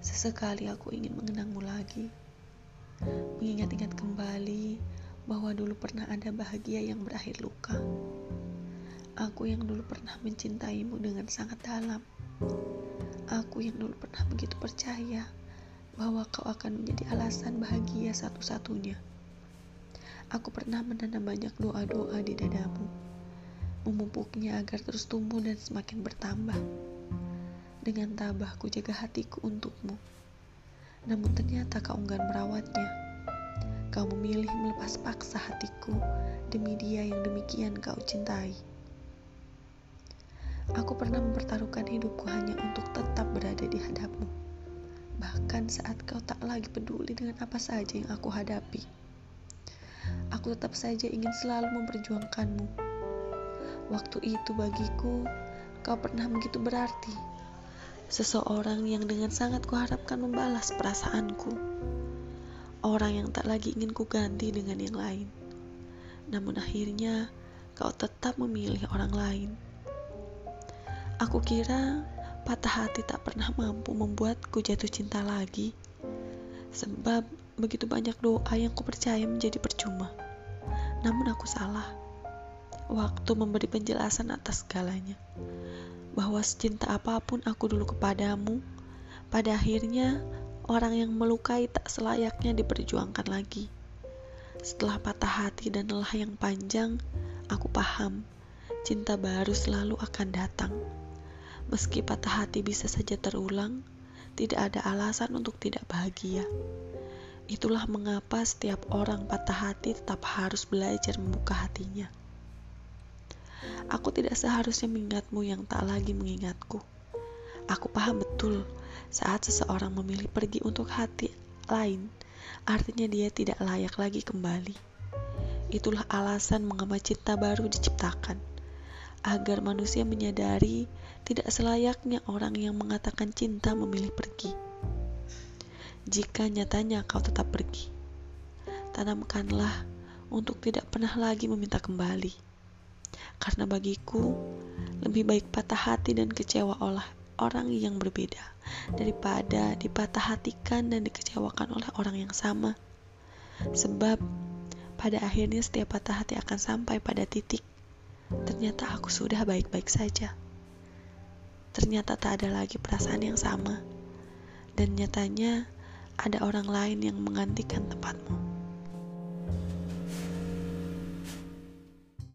Sesekali aku ingin mengenangmu lagi, mengingat-ingat kembali bahwa dulu pernah ada bahagia yang berakhir luka. Aku yang dulu pernah mencintaimu dengan sangat dalam. Aku yang dulu pernah begitu percaya bahwa kau akan menjadi alasan bahagia satu-satunya. Aku pernah menanam banyak doa-doa di dadamu, memupuknya agar terus tumbuh dan semakin bertambah. Dengan tabah ku jaga hatiku untukmu. Namun ternyata kau enggan merawatnya. Kau memilih melepas paksa hatiku demi dia yang demikian kau cintai. Aku pernah mempertaruhkan hidupku hanya untuk tetap berada di hadapmu. Bahkan saat kau tak lagi peduli dengan apa saja yang aku hadapi. Aku tetap saja ingin selalu memperjuangkanmu. Waktu itu bagiku, kau pernah begitu berarti Seseorang yang dengan sangat kuharapkan membalas perasaanku. Orang yang tak lagi ingin ku ganti dengan yang lain. Namun akhirnya kau tetap memilih orang lain. Aku kira patah hati tak pernah mampu membuatku jatuh cinta lagi. Sebab begitu banyak doa yang ku percaya menjadi percuma. Namun aku salah. Waktu memberi penjelasan atas segalanya bahwa secinta apa pun aku dulu kepadamu, pada akhirnya orang yang melukai tak selayaknya diperjuangkan lagi. Setelah patah hati dan lelah yang panjang, aku paham cinta baru selalu akan datang. Meski patah hati bisa saja terulang, tidak ada alasan untuk tidak bahagia. Itulah mengapa setiap orang patah hati tetap harus belajar membuka hatinya. Aku tidak seharusnya mengingatmu yang tak lagi mengingatku. Aku paham betul saat seseorang memilih pergi untuk hati lain, artinya dia tidak layak lagi kembali. Itulah alasan mengapa cinta baru diciptakan, agar manusia menyadari tidak selayaknya orang yang mengatakan cinta memilih pergi. Jika nyatanya kau tetap pergi, tanamkanlah untuk tidak pernah lagi meminta kembali karena bagiku, lebih baik patah hati dan kecewa oleh orang yang berbeda daripada dipatah hatikan dan dikecewakan oleh orang yang sama. Sebab pada akhirnya setiap patah hati akan sampai pada titik ternyata aku sudah baik-baik saja. Ternyata tak ada lagi perasaan yang sama. Dan nyatanya ada orang lain yang menggantikan tempatmu.